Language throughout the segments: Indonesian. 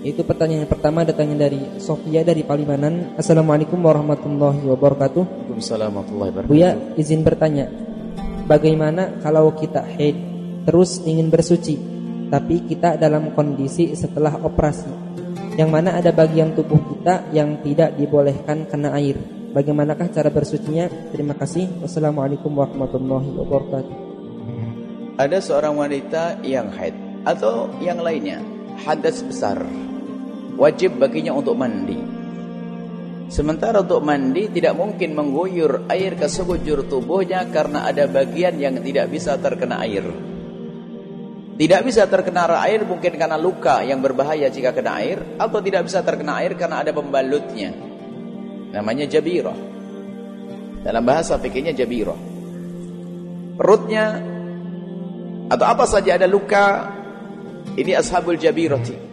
Itu pertanyaan yang pertama datangnya dari Sofia dari Palimanan. Assalamualaikum warahmatullahi wabarakatuh. Waalaikumsalam warahmatullahi wabarakatuh. Buya izin bertanya, bagaimana kalau kita haid terus ingin bersuci, tapi kita dalam kondisi setelah operasi, yang mana ada bagian tubuh kita yang tidak dibolehkan kena air. Bagaimanakah cara bersucinya? Terima kasih. Wassalamualaikum warahmatullahi wabarakatuh. Ada seorang wanita yang haid atau yang lainnya hadas besar wajib baginya untuk mandi. Sementara untuk mandi tidak mungkin mengguyur air ke sekujur tubuhnya karena ada bagian yang tidak bisa terkena air. Tidak bisa terkena air mungkin karena luka yang berbahaya jika kena air atau tidak bisa terkena air karena ada pembalutnya. Namanya jabirah. Dalam bahasa fikihnya jabirah. Perutnya atau apa saja ada luka ini ashabul jabirati.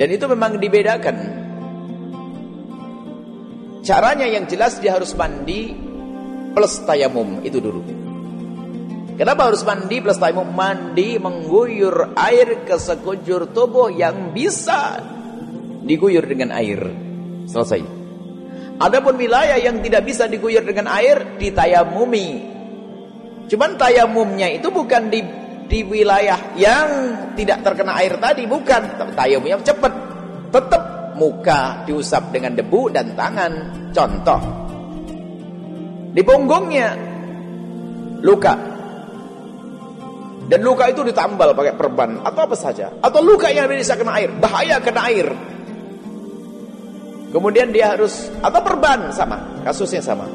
Dan itu memang dibedakan. Caranya yang jelas dia harus mandi plus tayamum itu dulu. Kenapa harus mandi plus tayamum? Mandi mengguyur air ke sekujur tubuh yang bisa diguyur dengan air. Selesai. Adapun wilayah yang tidak bisa diguyur dengan air ditayamumi. Cuman tayamumnya itu bukan di di wilayah yang tidak terkena air tadi bukan. Tayamumnya cepat. Tetap muka diusap dengan debu dan tangan. Contoh. Di punggungnya. Luka. Dan luka itu ditambal pakai perban. Atau apa saja. Atau luka yang bisa kena air. Bahaya kena air. Kemudian dia harus atau perban sama. Kasusnya sama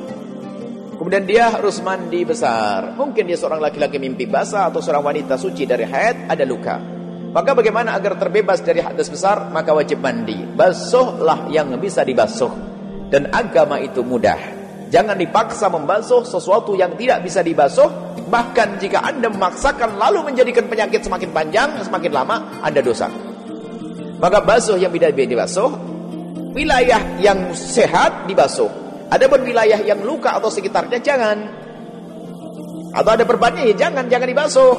Kemudian dia harus mandi besar. Mungkin dia seorang laki-laki mimpi basah atau seorang wanita suci dari haid ada luka. Maka bagaimana agar terbebas dari hadas besar? Maka wajib mandi. Basuhlah yang bisa dibasuh. Dan agama itu mudah. Jangan dipaksa membasuh sesuatu yang tidak bisa dibasuh. Bahkan jika anda memaksakan lalu menjadikan penyakit semakin panjang, semakin lama, anda dosa. Maka basuh yang tidak bisa dibasuh. Wilayah yang sehat dibasuh ada pun wilayah yang luka atau sekitarnya jangan. Atau ada perbannya ya jangan, jangan dibasuh.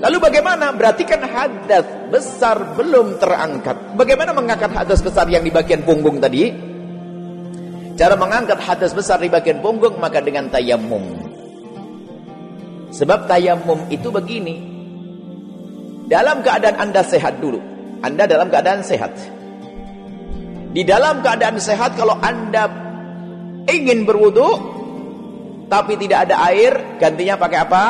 Lalu bagaimana? Berarti kan hadas besar belum terangkat. Bagaimana mengangkat hadas besar yang di bagian punggung tadi? Cara mengangkat hadas besar di bagian punggung maka dengan tayamum. Sebab tayamum itu begini. Dalam keadaan Anda sehat dulu. Anda dalam keadaan sehat. Di dalam keadaan sehat kalau Anda ingin berwudu tapi tidak ada air, gantinya pakai apa?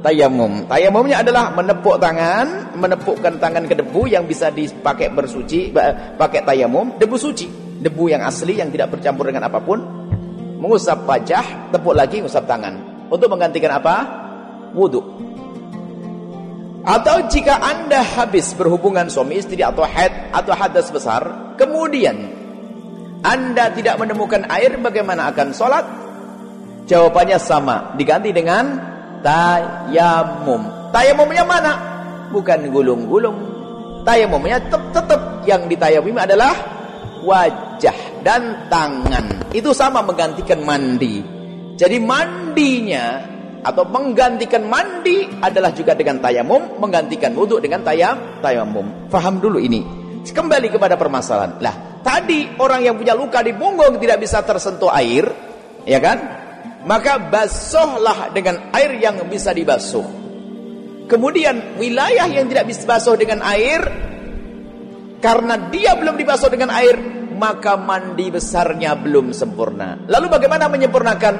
Tayamum. Tayamumnya adalah menepuk tangan, menepukkan tangan ke debu yang bisa dipakai bersuci, pakai tayamum, debu suci, debu yang asli yang tidak bercampur dengan apa pun. Mengusap wajah, tepuk lagi mengusap tangan. Untuk menggantikan apa? Wudu. Atau jika Anda habis berhubungan suami istri atau haid atau hadas besar, kemudian anda tidak menemukan air bagaimana akan sholat? Jawabannya sama. Diganti dengan tayamum. Tayamumnya mana? Bukan gulung-gulung. Tayamumnya tetap, tetap yang ditayamumi adalah wajah dan tangan. Itu sama menggantikan mandi. Jadi mandinya atau menggantikan mandi adalah juga dengan tayamum, menggantikan wudhu dengan tayam, tayamum. Faham dulu ini. Kembali kepada permasalahan. Lah, Tadi orang yang punya luka di punggung tidak bisa tersentuh air, ya kan? Maka basuhlah dengan air yang bisa dibasuh. Kemudian wilayah yang tidak bisa basuh dengan air karena dia belum dibasuh dengan air, maka mandi besarnya belum sempurna. Lalu bagaimana menyempurnakan?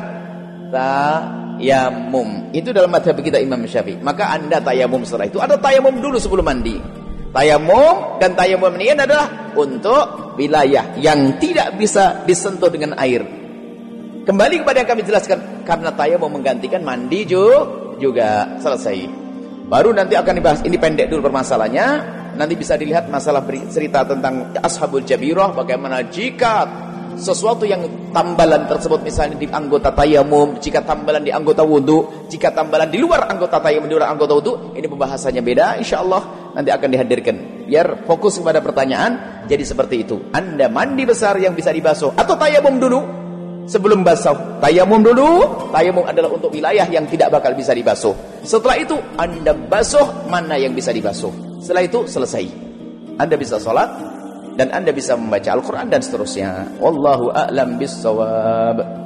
Tayamum. Itu dalam madhab kita Imam Syafi'i. Maka Anda tayamum setelah itu. Ada tayamum dulu sebelum mandi. Tayamum dan tayamum ini adalah untuk wilayah yang tidak bisa disentuh dengan air. Kembali kepada yang kami jelaskan karena tayamum menggantikan mandi juga selesai. Baru nanti akan dibahas ini pendek dulu permasalahannya. Nanti bisa dilihat masalah cerita tentang Ashabul Jabirah bagaimana jika sesuatu yang tambalan tersebut misalnya di anggota tayamum, jika tambalan di anggota wudhu, jika tambalan di luar anggota tayamum, di luar anggota wudhu, ini pembahasannya beda, insya Allah nanti akan dihadirkan. Biar fokus kepada pertanyaan, jadi seperti itu. Anda mandi besar yang bisa dibasuh, atau tayamum dulu, sebelum basuh. Tayamum dulu, tayamum adalah untuk wilayah yang tidak bakal bisa dibasuh. Setelah itu, Anda basuh mana yang bisa dibasuh. Setelah itu, selesai. Anda bisa sholat dan Anda bisa membaca Al-Quran dan seterusnya. Wallahu a'lam bissawab.